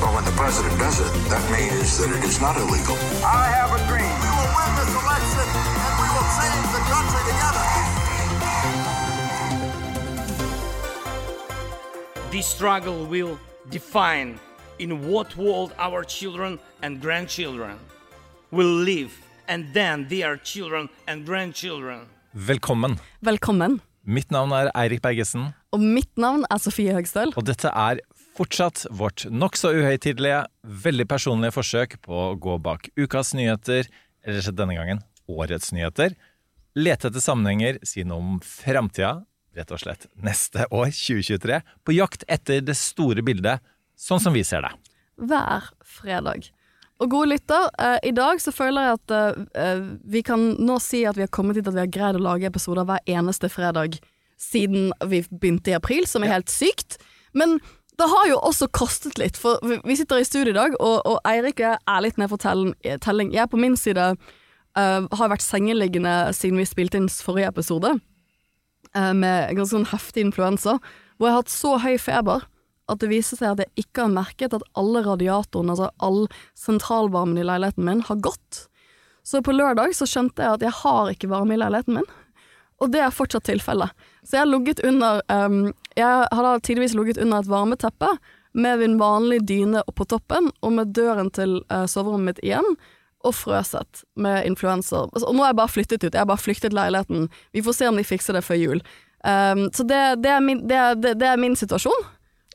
Well, when the president does it, that means that it is not illegal. I have a dream. We will win this election and we will change the country together. This struggle will define in what world our children and grandchildren will live, and then their children and grandchildren. Velkommen. Velkommen. Mitt navn er Eirik Bergesen, Og mitt navn er Sofie Høgstøl. og dette er fortsatt vårt nokså uhøytidelige, veldig personlige forsøk på å gå bak ukas nyheter, eller denne gangen årets nyheter. Lete etter sammenhenger, si noe om framtida, rett og slett neste år, 2023, på jakt etter det store bildet, sånn som vi ser det. Hver fredag. Og gode lytter, eh, i dag så føler jeg at eh, eh, vi kan nå si at vi har kommet hit at vi har greid å lage episoder hver eneste fredag siden vi begynte i april, som er helt sykt. Men det har jo også kostet litt, for vi- sitter i studio i dag, og, og Eirik er litt ned for telling. Jeg på min side uh, har vært sengeliggende siden vi spilte inn forrige episode, uh, med ganske sånn heftig influensa, hvor jeg har hatt så høy feber at det viser seg at jeg ikke har merket at alle radiatorene, altså all sentralvarmen i leiligheten min, har gått. Så på lørdag så skjønte jeg at jeg har ikke varme i leiligheten min. Og det er fortsatt tilfellet. Så jeg har ligget under um, Jeg hadde tidligvis ligget under et varmeteppe med min vanlige dyne oppå toppen, og med døren til uh, soverommet mitt igjen, og frøset med influenser. Altså, og nå har jeg bare flyttet ut. Jeg har bare flyktet leiligheten. Vi får se om de fikser det før jul. Um, så det, det, er min, det, er- det, er min situasjon.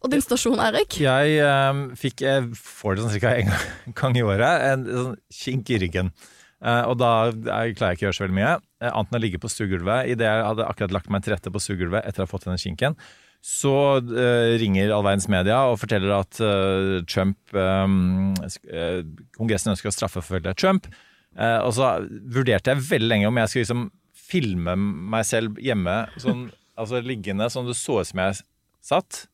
Og din stasjon, Erik? Jeg um, fikk, jeg får det sånn ca. en gang, i året, en sånn kink i ryggen. Uh, og da jeg klarer jeg ikke å gjøre så veldig mye, eh, annet enn å ligge på stuegulvet. Idet jeg hadde akkurat lagt meg til rette på stuegulvet etter å ha fått denne kinken, så uh, ringer all verdens media og forteller at uh, Trump um, eh, Kongressen ønsker å straffeforfølge Trump. Og så vurderte jeg veldig lenge om jeg skulle liksom filme meg selv hjemme, sånn, altså liggende sånn det så ut som jeg satt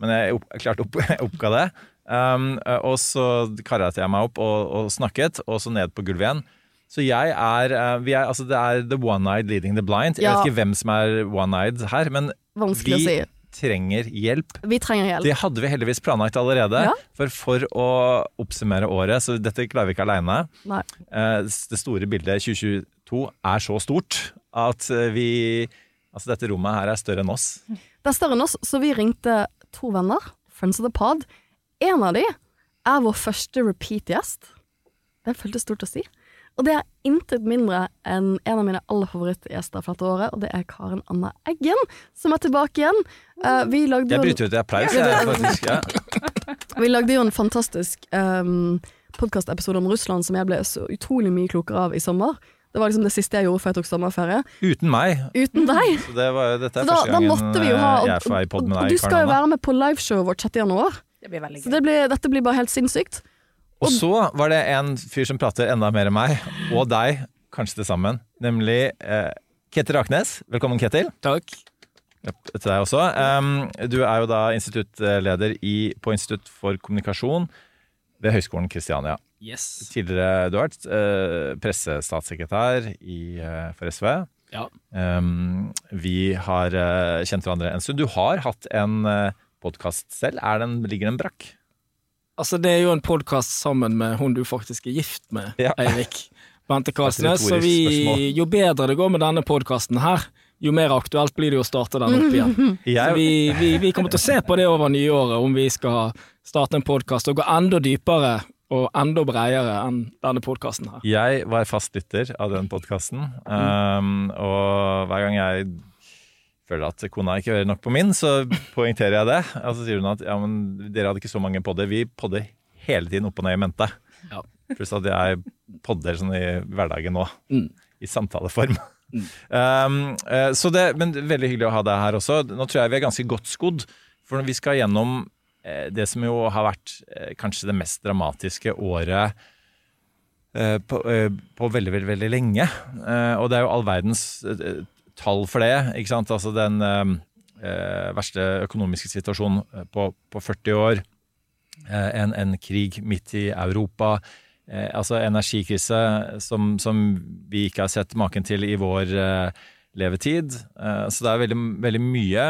men jeg opp, klart opp, oppga det. Um, og så karet jeg meg opp og, og snakket, og så ned på gulvet igjen. Så jeg er, uh, vi er Altså, det er the one-eyed leading the blind. Jeg vet ikke hvem som er one-eyed her, men Vanskelig vi å si. Trenger hjelp. Vi trenger hjelp. Det hadde vi heldigvis planlagt allerede. Ja. For for å oppsummere året, så dette klarer vi ikke aleine. Nei. Det store bildet 2022 er så stort at uh, vi Altså, dette rommet her er større enn oss. Det er større enn oss, så vi ringte to venner, friends of the pod. En av de er vår første repeat-gjest. Det føltes stort å si. Og det er intet mindre enn en av mine aller favorittgjester for dette året, og det er Karen Anna Eggen, som er tilbake igjen. Uh, vi, lagde Jeg bryter ut i applaus. Jeg, faktisk, ja. vi lagde jo en fantastisk um, podkastepisode om Russland som jeg ble så utrolig mye klokere av i sommer. Det var liksom det siste jeg gjorde før jeg tok sommerferie. Uten meg. Uten deg! Så det var, dette er Så da, første da gangen ha eh, Og, jeg får være i pod og, med og du skal jo være med på liveshowet vårt 6. januar. Det blir veldig Så det blir, dette blir bare helt sinnssykt. Og så var det en fyr som prater enda mer enn meg, og deg, kanskje til sammen, nemlig eh, Ketil Raknes. Velkommen, Ketil. Takk. Til deg også. Um, du er jo da instituttleder i, på Institutt for kommunikasjon ved Høgskolen Kristiania. Yes. Tidligere du har vært eh, pressestatssekretær i, eh, for SV. Ja. Um, vi har uh, kjent hverandre en stund. Du har hatt en uh, podkast selv. Er den, ligger den brakk? Altså, det er jo en podkast sammen med hun du faktisk er gift med, Ja. Eirik. Bente Karlsnes. Så vi, jo bedre det går med denne podkasten her, jo mer aktuelt blir det å starte den opp igjen. Så vi, vi, vi kommer til å se på det over nyåret, om vi skal starte en podkast og gå enda dypere og enda bredere enn denne podkasten her. jeg var fast lytter av den podkasten, um, og hver gang jeg føler at kona ikke hører nok på min, så poengterer jeg det. Og så sier hun at ja, men dere hadde ikke så mange podder. Vi podder hele tiden opp og ned i mente. Ja. Pluss at jeg podder sånn i hverdagen nå. Mm. I samtaleform. Um, eh, så det, men veldig hyggelig å ha deg her også. Nå tror jeg vi er ganske godt skodd, for vi skal gjennom eh, det som jo har vært eh, kanskje det mest dramatiske året på, på veldig, veldig, veldig lenge. Og det er jo all verdens tall for det. ikke sant? Altså den eh, eh, verste økonomiske situasjonen eh, på, på 40 år. Eh, en, en krig midt i Europa. Eh, altså energikrise som, som vi ikke har sett maken til i vår eh, levetid. Så det er veldig, veldig mye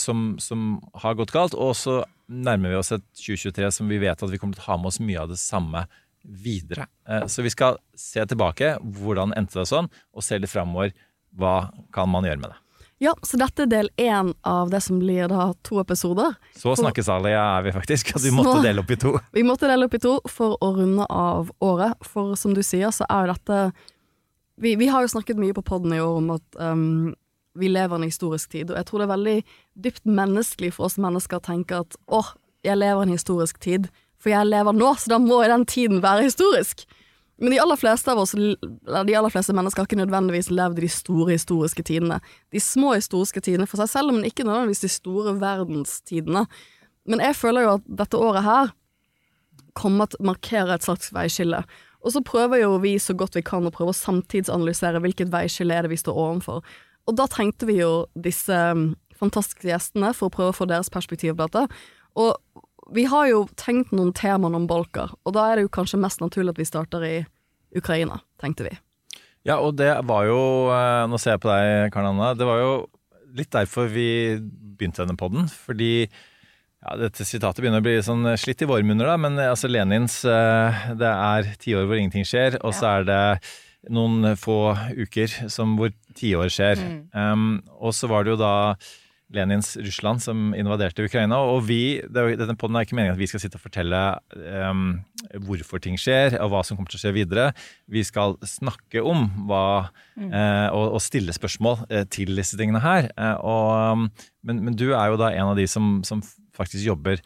som, som har gått galt. Og så nærmer vi oss et 2023 som vi vet at vi kommer til å ha med oss mye av det samme videre. Så vi skal se tilbake. Hvordan endte det sånn? Og se litt framover. Hva kan man gjøre med det? Ja, så dette er del én av det som blir da to episoder. Så snakkesalige er vi faktisk, at vi måtte Så- dele opp i to. Vi måtte dele opp i to for å runde av året, for som du sier, så er jo dette Vi, vi har jo snakket mye på podden i år om at um, vi lever i en historisk tid, og jeg tror det er veldig dypt menneskelig for oss mennesker å tenke at åh, jeg lever i en historisk tid, for jeg lever nå, så da må den tiden være historisk. Men de aller fleste av oss, de aller fleste mennesker har ikke nødvendigvis levd i de store historiske tidene. De små historiske tidene for seg selv, men ikke nødvendigvis de store verdenstidene. Men jeg føler jo at dette året her kommer til å markere et slags veiskille. Og så prøver jo vi så godt vi kan å prøve å samtidsanalysere hvilket veiskille er det vi står overfor. Og da trengte vi jo disse um, fantastiske gjestene for å prøve å få deres perspektiv på dette. Og vi har jo tenkt noen temaer om bolker, og da er det jo kanskje mest naturlig at vi starter i Ukraina, tenkte vi. Ja, og det var jo eh, Nå ser jeg på deg, Karen Anna. Det var jo litt derfor vi begynte denne podden. Fordi ja, dette sitatet begynner å bli sånn slitt i våre munner, da. Men eh, altså Lenins eh, Det er tiår hvor ingenting skjer, og så er det noen få uker som hvor tiår skjer. Um, og så var det jo da Lenins Russland som invaderte Ukraina. Og vi, denne poden er ikke meningen at vi skal sitte og fortelle um, hvorfor ting skjer, og hva som kommer til å skje videre. Vi skal snakke om hva eh, og, og stille spørsmål uh, til disse tingene her. Uh, og, men, men du er jo da en av de som, som faktisk jobber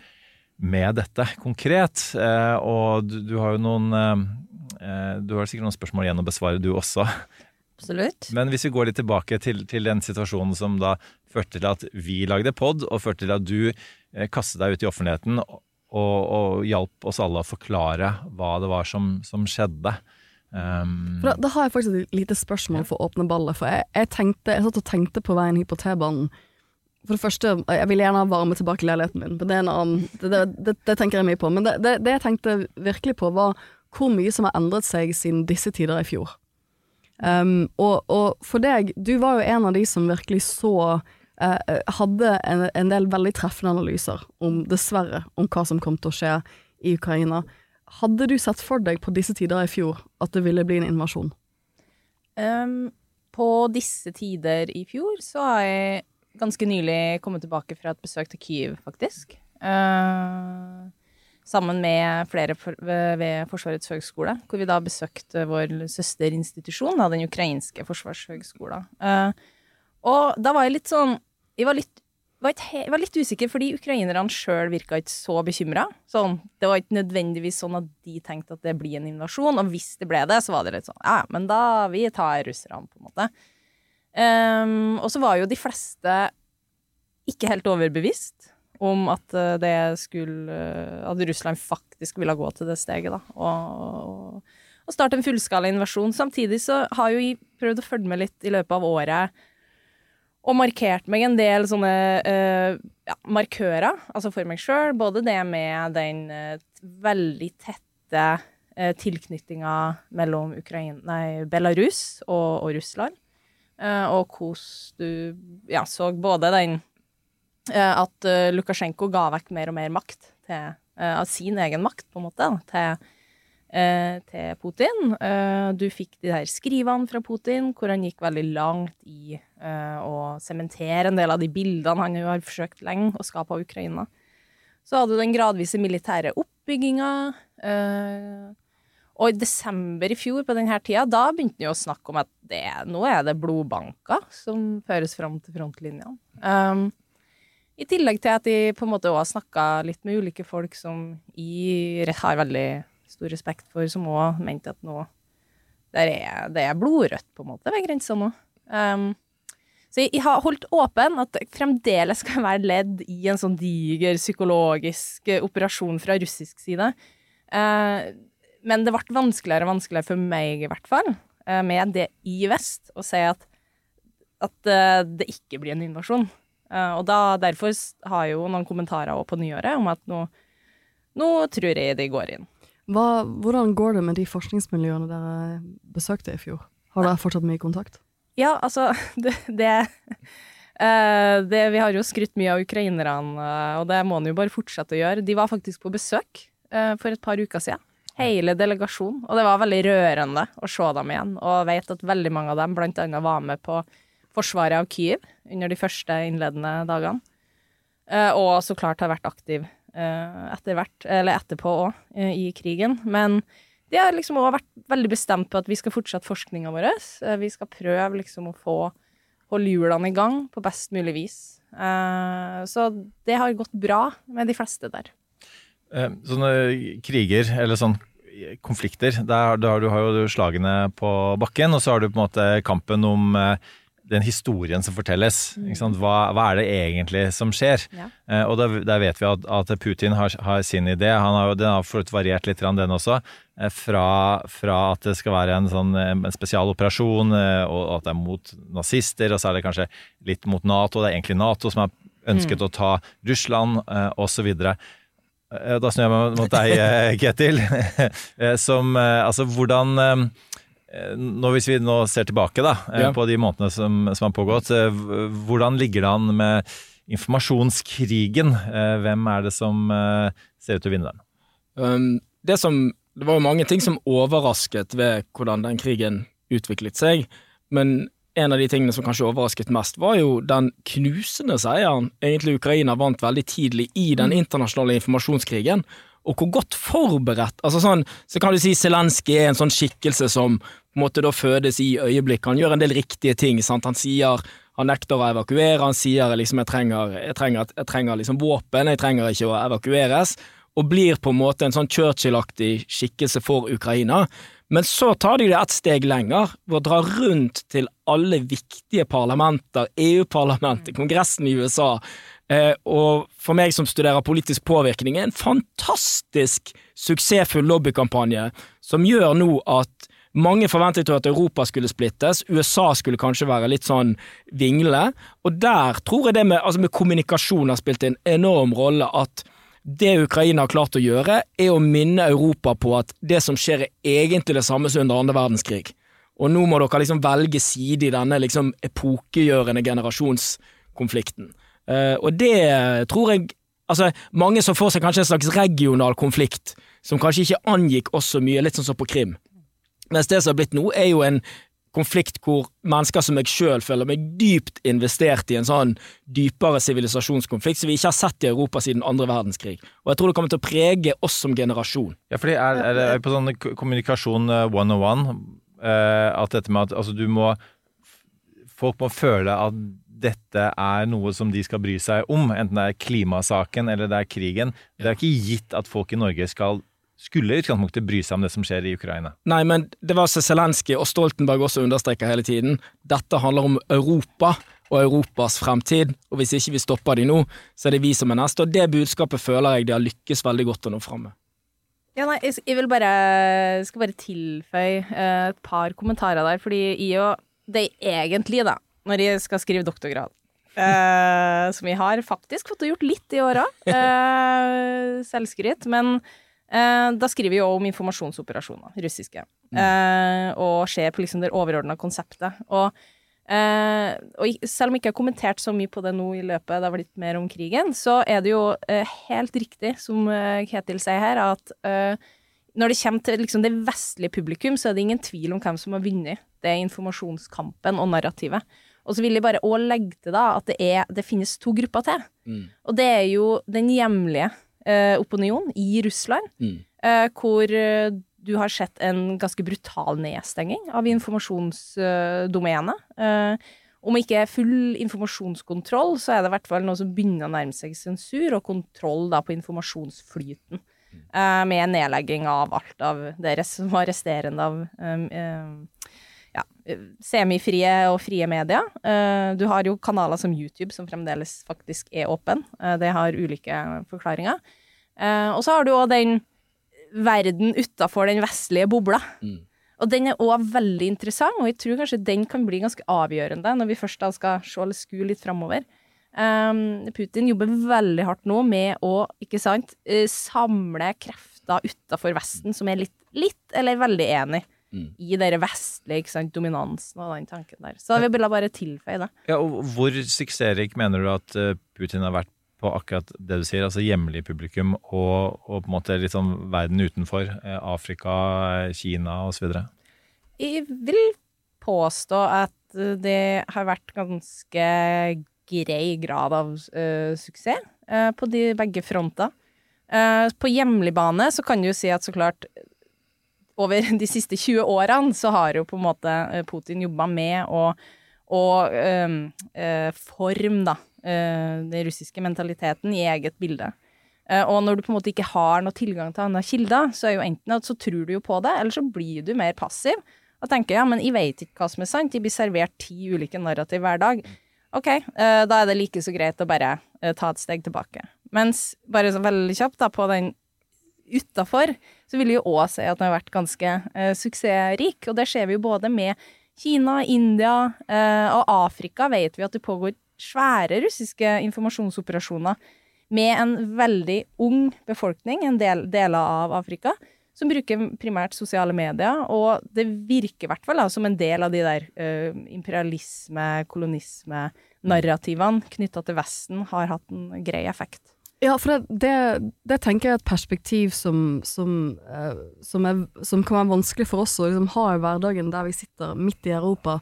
med dette konkret. Og du, du har jo noen Du har sikkert noen spørsmål igjen å besvare, du også. Absolutt. Men hvis vi går litt tilbake til, til den situasjonen som da førte til at vi lagde pod, og førte til at du eh, kastet deg ut i offentligheten og, og hjalp oss alle å forklare hva det var som, som skjedde. Um, da, da har jeg faktisk et lite spørsmål for å åpne ballet. For jeg, jeg, tenkte, jeg satt og tenkte på veien hit på T-banen. For det første, jeg vil gjerne ha varme tilbake i leiligheten min, men det er en annen Det, det, det, det tenker jeg mye på. Men det, det, det jeg tenkte virkelig på, var hvor mye som har endret seg siden disse tider i fjor. Um, og, og for deg, du var jo en av de som virkelig så uh, Hadde en, en del veldig treffende analyser om, dessverre, om hva som kom til å skje i Ukraina. Hadde du sett for deg på disse tider i fjor at det ville bli en invasjon? Um, på disse tider i fjor så har jeg ganske nylig kommet tilbake fra et besøk til Kyiv, faktisk. Uh, sammen med flere for, ved, Forsvarets høgskole, hvor vi da besøkte vår søsterinstitusjon, da, den ukrainske forsvarshøgskolen. Uh, og da var jeg litt sånn Jeg var litt, var et, var litt usikker, fordi ukrainerne sjøl virka ikke så bekymra. Sånn, det var ikke nødvendigvis sånn at de tenkte at det blir en invasjon, og hvis det ble det, så var det litt sånn ja, men da vi tar russerne, på en måte. Um, og så var jo de fleste ikke helt overbevist om at eh, det skulle eh, At Russland faktisk ville gå til det steget, da. Og, og, starte en fullskala invasjon. Samtidig så har jo jeg prøvd å følge med litt i løpet av året. Og markert meg en del sånne uh, ja, markører, altså for meg sjøl. Både det med den uh, veldig tette uh, tilknytninga mellom Ukraina, nei, Belarus og, og Russland. Og hvordan du ja, så både den At eh, Lukasjenko ga vekk mer og mer makt til, eh, av sin egen makt, på en måte, til, eh, til Putin. Eh, du fikk de der skrivene fra Putin, hvor han gikk veldig langt i eh, å sementere en del av de bildene han har forsøkt lenge å skape av Ukraina. Så hadde du den gradvise militære oppbygginga. Eh, og i desember i fjor, på denne tida, da begynte han jo å snakke om at det, nå er det blodbanker som føres fram til frontlinjene. Um, I tillegg til at de på en måte har snakka litt med ulike folk som jeg har veldig stor respekt for, som òg mente at nå er, det er blodrødt, på en måte, ved grensa nå. Um, så jeg, jeg har holdt åpen at det fremdeles skal være ledd i en sånn diger psykologisk operasjon fra russisk side. Uh, men det ble vanskeligere og vanskeligere for meg, i hvert fall, uh, med det i vest, å si at, at uh, det ikke blir en invasjon. Eh, Og da, derfor har jeg jo noen kommentarer også på nyåret om at nå, nå tror jeg de går inn. Hva, hvordan går det med de forskningsmiljøene dere besøkte i fjor? Har dere fortsatt mye kontakt? Ja, altså, det, det, uh, det Vi har jo skrytt mye av ukrainerne, eh, og det må en jo bare fortsette å gjøre. De var faktisk på besøk uh, for et par uker siden. Hele delegasjonen. Og det var veldig rørende å se dem igjen. Og jeg vet at veldig mange av dem blant annet var med på forsvaret av Kyiv under de første innledende dagene. Eh, og så klart har vært aktiv eh, etter hvert, eller etterpå òg, i krigen. Men de har liksom også vært veldig bestemt på at vi skal fortsette forskninga vår. Eh, Vi skal prøve liksom å få holde hjulene i gang på best mulig vis. Eh, Så det har gått bra med de fleste der. Eh, Sånne kriger, eller sånn konflikter, der, der du har jo slagene på bakken, og så har du på en måte kampen om eh, den historien som fortelles. Hva, hva er det egentlig som skjer? Ja. Eh, og der, der vet vi at, at Putin har, har sin idé. Han har, den har variert litt, den også. eh, Fra, fra at det skal være en, sånn, eh, en spesialoperasjon, eh, og at det er mot nazister, og så er det kanskje litt mot Nato. Det er egentlig Nato som har ønsket å ta Russland, eh, osv. Eh, Da snur jeg meg mot deg, eh, Ketil. Som, altså, hvordan nå Hvis vi nå ser tilbake da, eh, Ja. på de månedene som, som har pågått, eh, hvordan ligger det an med informasjonskrigen? Eh, Hvem er det som eh, ser ut til å vinne den? Um, det, som, det var jo mange ting som overrasket ved hvordan den krigen utviklet seg, men en av de tingene som kanskje overrasket mest, var jo den knusende seieren egentlig Ukraina vant veldig tidlig i den internasjonale informasjonskrigen. Og hvor godt forberedt altså sånn, Så kan du si Zelenskyj er en sånn skikkelse som på en måte da fødes i øyeblikk. Han gjør en del riktige ting. sant? Han sier han nekter å evakuere, han sier liksom jeg trenger, jeg trenger, jeg trenger liksom våpen, jeg trenger ikke å evakueres og blir på en måte en sånn Churchill-aktig skikkelse for Ukraina. Men så tar de det et steg lenger, ved å dra rundt til alle viktige parlamenter, EU-parlamentet, Kongressen i USA, og for meg som studerer politisk påvirkning, er en fantastisk suksessfull lobbykampanje som gjør nå at mange forventet jo at Europa skulle splittes, USA skulle kanskje være litt sånn vingle, og der tror jeg det med, altså med kommunikasjon har spilt en enorm rolle at det Ukraina har klart å gjøre, er å minne Europa på at det som skjer er egentlig det samme som under andre verdenskrig. Og nå må dere liksom velge side i denne liksom epokegjørende generasjonskonflikten. Eh, og det tror jeg Altså, mange så får seg kanskje en slags regional konflikt, som kanskje ikke angikk oss så mye, litt sånn som på Krim. Mens det som har blitt nå, er jo en konflikt hvor mennesker som meg sjøl føler meg dypt investert i en sånn dypere sivilisasjonskonflikt som vi ikke har sett i Europa siden andre verdenskrig. Og jeg tror det kommer til å prege oss som generasjon. Ja, fordi er, er det på sånn kommunikasjon eh, 101 eh, at dette med at altså, du må Folk må føle at dette er noe som de skal bry seg om, enten det er klimasaken eller det er krigen. Det er ikke gitt at folk i Norge skal skulle i utgangspunktet bry seg om det som skjer i Ukraina. Nei, men det var Zelenskyj og Stoltenberg også understreker hele tiden. Dette handler om Europa og Europas fremtid, og hvis ikke vi stopper de nå, så er det vi som er neste. Og det budskapet føler jeg de har lykkes veldig godt å nå fram med. Ja, nei, jeg jeg vil bare, skal bare tilføye eh, et par kommentarer der, fordi i og det er egentlig, da, når jeg skal skrive doktorgrad, Uh, som jeg har faktisk fått gjort litt i år òg, eh, selvskryt, men uh, da skriver vi jo om informasjonsoperasjoner, russiske, eh, og ser på liksom det overordna konseptet. Og og selv om jeg ikke har kommentert så mye på det nå i løpet, det har blitt mer om krigen, så er det jo helt riktig, som Ketil sier her, at når det kommer til liksom, det vestlige publikum, så er det ingen tvil om hvem som har vunnet. Det er informasjonskampen og narrativet. Og så vil jeg bare også legge til da at det, er, det finnes to grupper til. Og det er jo den hjemlige eh, opinionen i Russland, Mm. eh, hvor eh, du har sett en ganske brutal nedstenging av informasjonsdomenet. Eh, om ikke full informasjonskontroll, så er det i hvert fall noe som begynner å nærme seg sensur og kontroll da på informasjonsflyten. Eh, med nedlegging av alt av det som var resterende av um, ja, semifrie og frie medier. Eh, du har jo kanaler som YouTube, som fremdeles faktisk er åpen. Eh, det har ulike forklaringer. Eh, og så har du òg den verden utafor den vestlige bobla. Og den er òg veldig interessant, og jeg tror kanskje den kan bli ganske avgjørende når vi først da skal se eller skue litt framover. Putin jobber veldig hardt nå med å, ikke sant, samle krefter utafor Vesten som er litt, litt eller veldig enig i den vestlige ikke sant, dominansen og den tanken der. Så vi ville bare tilføye det. Ja, og Hvor suksessrik mener du at eh, Putin har vært på akkurat det du sier, altså hjemlig publikum og, og på en måte litt sånn verden utenfor? eh, Afrika, Kina osv.? Jeg vil påstå at eh, det har vært ganske grei grad av uh, suksess uh, på de begge fronter. Uh, på hjemlig bane så kan du jo si at så klart over de siste 20 årene så har jo på en måte eh, Putin jobba med å, å eh, eh, forme da, eh, den russiske mentaliteten i eget bilde. Og når du på en måte ikke har noe tilgang til andre kilder, så er jo enten at så tror du jo på det, eller så blir du mer passiv. Og tenker ja, men jeg vet ikke hva som er sant, jeg blir servert ti ulike narrativ hver dag. Ok, eh, da er det like så greit å bare ta et steg tilbake. Mens, bare så veldig kjapt da, på den utafor, så vil vi jo òg se at den har vært ganske eh, suksessrik. Og det ser vi jo både med Kina, India eh, og Afrika vet vi at det pågår svære russiske informasjonsoperasjoner med en veldig ung befolkning, en del deler av Afrika, som bruker primært sosiale medier, og det virker i hvert fall som en del av de der eh, imperialisme, kolonisme, narrativene knytta til Vesten har hatt en grei effekt. Ja, for det, det, det tenker jeg er et perspektiv som, som, eh, som, er, som kan være vanskelig for oss å liksom, ha i hverdagen der vi sitter midt i Europa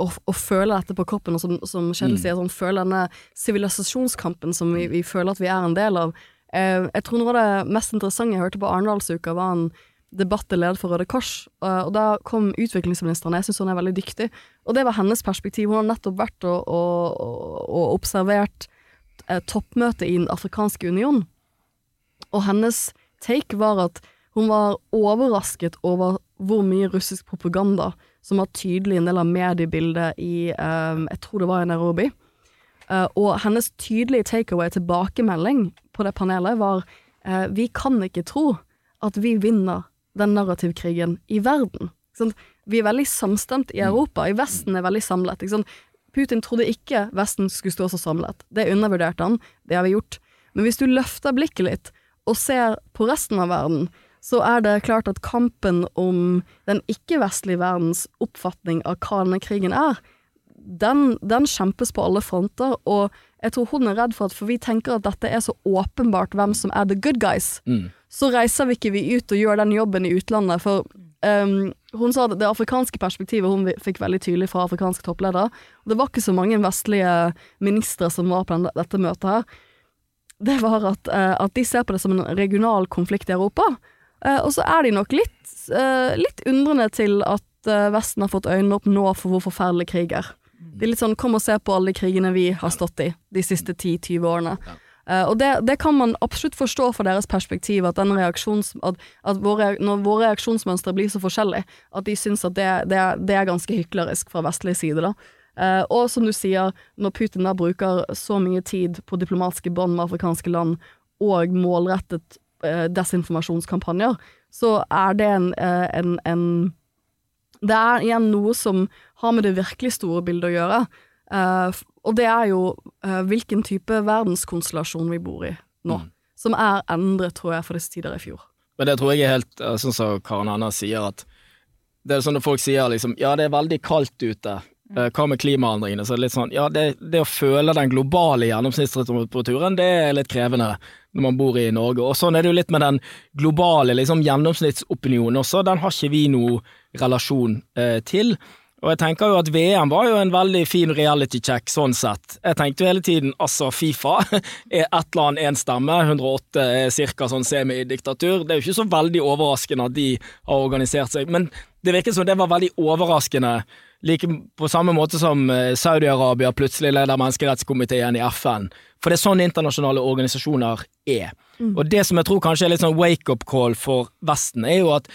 og, og føler dette på kroppen, og som, som Kjell sier, sånn, føler denne sivilisasjonskampen som vi, vi føler at vi er en del av. Eh, jeg tror noe av det mest interessante jeg hørte på Arendalsuka, var en debatt jeg ledet for Røde Kors, eh, og da kom utviklingsministeren, jeg syns hun er veldig dyktig, og det var hennes perspektiv. Hun har nettopp vært og, og, og, og observert eh, toppmøte i Den afrikanske union, og hennes take var at hun var overrasket over hvor mye russisk propaganda som var tydelig en del av mediebildet i eh, Jeg tror det var i Nairobi. Eh, og hennes tydelige takeaway, tilbakemelding på det panelet, var eh, vi kan ikke tro at vi vinner den narrativkrigen i verden. Vi er veldig samstemt i Europa, i Vesten er veldig samlet. Putin trodde ikke Vesten skulle stå så samlet. Det undervurderte han, det har vi gjort. Men hvis du løfter blikket litt og ser på resten av verden, så er det klart at kampen om den ikke-vestlige verdens oppfatning av hva denne krigen er, den, den kjempes på alle fronter, og jeg tror hun er redd for at for vi tenker at dette er så åpenbart hvem som er the good guys, Mm. så reiser vi ikke vi ut og gjør den jobben i utlandet, for ehm, hun sa at det afrikanske perspektivet hun fikk veldig tydelig fra afrikanske toppledere, det var ikke så mange vestlige ministre som var på den, dette møtet her, det var at, uh, at de ser på det som en regional konflikt i Europa, Uh, og så er de nok litt, uh, litt undrende til at Vesten har fått øynene opp nå for hvor forferdelig krig er. De er litt sånn, kom og se på alle krigene vi har stått i de siste 10-20 årene. Eh, og det, det kan man absolutt forstå fra deres perspektiv, at, at, at våre, når våre reaksjonsmønstre blir så forskjellige, at de syns at det, det, det er ganske hyklerisk fra vestlig side. da. Uh, og som du sier, når Putin da bruker så mye tid på diplomatiske bånd med afrikanske land, og målrettet uh, desinformasjonskampanjer, så er det en, en, en Det er igjen noe som har med det virkelig store bildet å gjøre. Eh, og det er jo eh, hvilken type verdenskonstellasjon vi bor i nå. Som er endret, tror jeg, for disse tider i fjor. Men det tror jeg er helt eh, sånn som Karen Anna sier, at det er sånn når folk sier liksom ja, det er veldig kaldt ute, eh, hva med klimaendringene? Så er litt sånn ja, det, det å føle den globale gjennomsnittstemperaturen, det er litt krevende når man bor i Norge. Og sånn er det jo litt med den globale liksom, gjennomsnittsopinionen også, den har ikke vi noe relasjon eh, til. Og jeg tenker jo at VM var jo en veldig fin reality check sånn sett. Jeg tenkte jo hele tiden altså Fifa er ett land, én stemme, 108 er cirka sånn semidiktatur. Det er jo ikke så veldig overraskende at de har organisert seg, men det virket som det var veldig overraskende. Like på samme måte som eh, Saudi-Arabia plutselig leder menneskerettskomiteen i FN. For det er sånn internasjonale organisasjoner er. Og det som jeg tror kanskje er litt sånn wake-up call for Vesten, er jo at,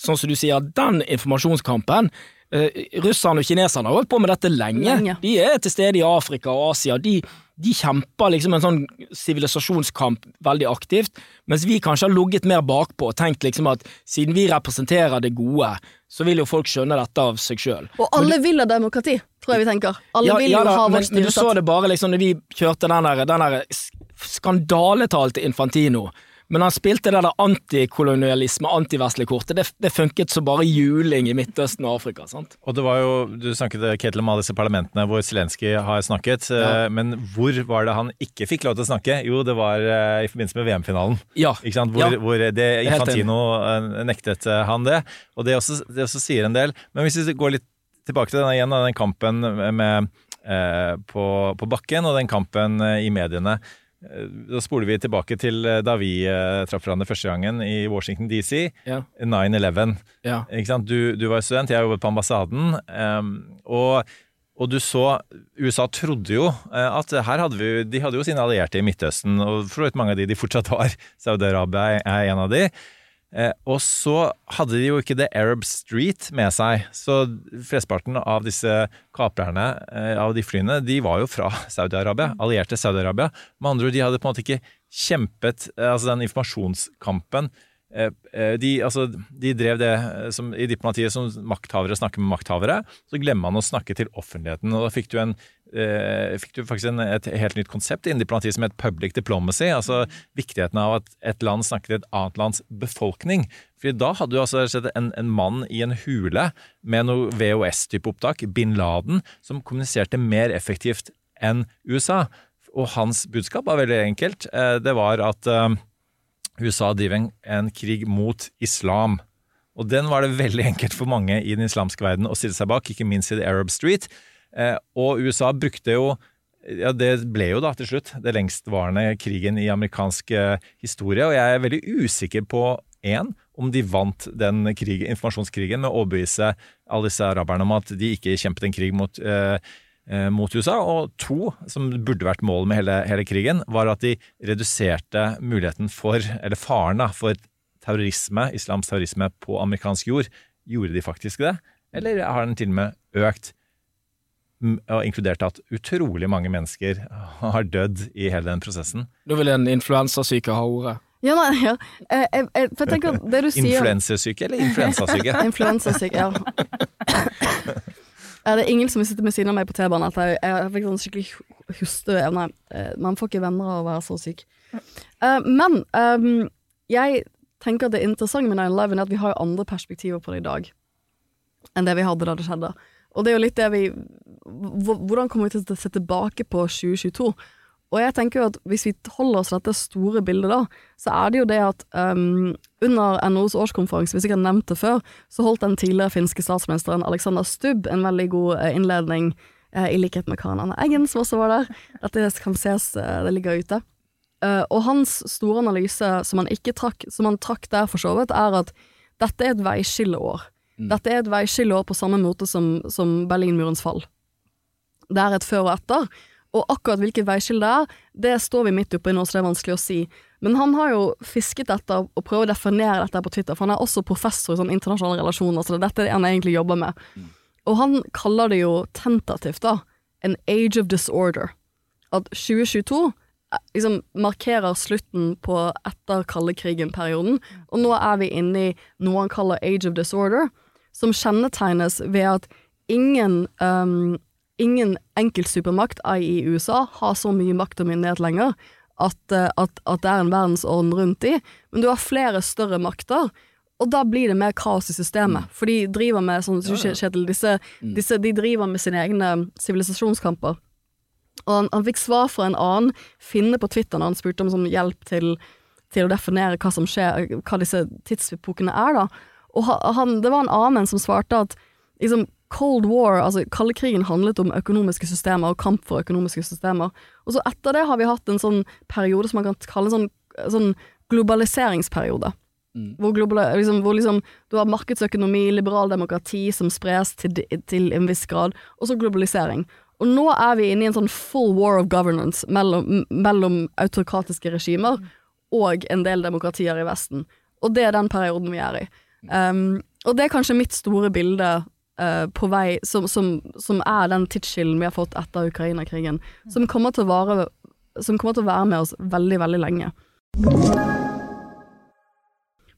sånn som du sier, den informasjonskampen russerne og kineserne har holdt på med dette lenge. Lenge. De er til stede i Afrika og Asia. De, de kjemper liksom en sånn sivilisasjonskamp veldig aktivt, mens vi kanskje har ligget mer bakpå og tenkt liksom at siden vi representerer det gode, så vil jo folk skjønne dette av seg sjøl. Og alle vil ha demokrati, tror jeg vi tenker. Alle vil jo da, ha vårt men du så det bare liksom når vi kjørte den der, den der skandaletalte Infantino. Men han spilte det der antikolonialisme, antivestlige kortet. Det, det funket som bare juling i Midtøsten og Afrika. sant? Og det var jo, Du snakket Ketil om alle disse parlamentene hvor Zelenskyj har snakket. Ja. eh, Men hvor var det han ikke fikk lov til å snakke? Jo, det var eh, i forbindelse med VM-finalen. Ja. Ikke sant? Hvor, Ja. hvor det Infantino eh, nektet eh, han det. Og det også, det også sier en del. Men hvis vi går litt tilbake til denne igjen, da, den kampen med, eh, på, på bakken og den kampen eh, i mediene. Eh, Da spoler vi tilbake til eh, da vi eh, traff hverandre første gangen i Washington DC. Ja. 9-11. Ja. Du, du var student, jeg jobbet på ambassaden. ehm, og, og du så USA trodde jo at her hadde vi De hadde jo sine allierte i Midtøsten, og for så vidt mange av de de fortsatt har. Saudi-Arabia er en av de. Eh, og så hadde de jo ikke The Arab Street med seg, så flesteparten av disse kaprerne eh, av de flyene, de var jo fra Saudi-Arabia, allierte Saudi-Arabia. Med andre ord, de hadde på en måte ikke kjempet eh, altså den informasjonskampen. Eh, eh, de, altså, de drev det eh, som, i diplomatiet som makthavere snakker med makthavere. Så glemmer man å snakke til offentligheten. og Da fikk du, en, eh, fikk du faktisk en, et helt nytt konsept innen diplomatiet som het public diplomacy. Altså viktigheten av at et land snakker til et annet lands befolkning. Fordi da hadde du altså en, en mann i en hule med noe VHS-type opptak, bin Laden, som kommuniserte mer effektivt enn USA. Og hans budskap var veldig enkelt. Det var at USA driver en, krig mot islam. Og den var det veldig enkelt for mange i den islamske verden å stille seg bak, ikke minst i The Arab Street. Eh, og USA brukte jo ja, Det ble jo da til slutt det lengstvarende krigen i amerikansk eh, historie, og jeg er veldig usikker på én, om de vant den krigen, informasjonskrigen med å overbevise alle disse araberne om at de ikke kjempet en krig mot eh, mot USA, og to, som burde vært målet med hele, hele krigen, var at de reduserte muligheten for, eller faren da, for terrorisme, islams terrorisme på amerikansk jord. Gjorde de faktisk det, eller har den til og med økt? Og inkludert at utrolig mange mennesker har dødd i hele den prosessen. Da vil en influensasyke ha ordet. Ja, nei, ja. Jeg, jeg, jeg, for jeg tenker at det du sier Influensersyke eller influensasyke? influensasyke, ja. Det er ingen som vil sitte med siden av meg på T-banen. at Jeg, jeg fikk sånn skikkelig hosteevne. Eh, Man får ikke venner av å være så syk. Eh, Men um, jeg tenker at det interessante med 9-11 er at vi har andre perspektiver på det i dag enn det vi hadde da det skjedde. Og det er jo litt det vi Hvordan kommer vi til å se tilbake på 2022? Og jeg tenker jo at hvis vi holder oss til dette store bildet da, så er det jo det at um, under NOs årskonferanse, hvis jeg ikke har nevnt det før, så holdt den tidligere finske statsministeren Alexander Stubb en veldig god eh, innledning, uh, i likhet med Karen Anne Eggen, som også var der. Dette kan ses, uh, det ligger ute. Uh, og hans store analyse, som han ikke trakk, som han trakk der for så vidt, er at dette er et veiskilleår. Dette er et veiskilleår på samme måte som, som Berlinmurens fall. Det er et før og etter. Og akkurat hvilket veiskille det er, det står vi midt oppe i nå, så det er vanskelig å si. Men han har jo fisket dette og prøvd å definere dette på Twitter, for han er også professor i sånn internasjonale relasjoner, så det er dette han egentlig jobber med. Og han kaller det jo tentativt, da, an age of disorder. At 2022 eh, liksom markerer slutten på etter kalde krigen-perioden, og nå er vi inne i noe han kaller age of disorder, som kjennetegnes ved at ingen um, ingen enkeltsupermakt, i USA, har så mye makt og myndighet lenger at, eh, at, at det er en verdensorden rundt de, men du har flere større makter. Og da blir det mer kaos i systemet, for de driver med sånn, Kjetil, disse, disse, de driver med sine egne sivilisasjonskamper. Og han, han fikk svar fra en annen finne på Twitter når han spurte om sånn hjelp til, til å definere hva som skjer, hva disse tidsepokene er, da. Og han, det var en annen som svarte at liksom, Cold War, altså kaldkrigen, handlet om økonomiske systemer og kamp for økonomiske systemer. Og så etter det har vi hatt en sånn periode som man kan kalle en sånn, sånn globaliseringsperiode. Hvor, global, liksom, hvor liksom, du har markedsøkonomi, liberal demokrati som spres til, til en viss grad, og så globalisering. Og nå er vi inne i en sånn full war of governance mellom, mellom autokratiske regimer og en del demokratier i Vesten. Og det er den perioden vi er i. Um, og det er kanskje mitt store bilde eh, på vei som, som, som er den tidsskillen vi har fått etter Ukraina-krigen, som Som kommer til å være med oss veldig, veldig lenge.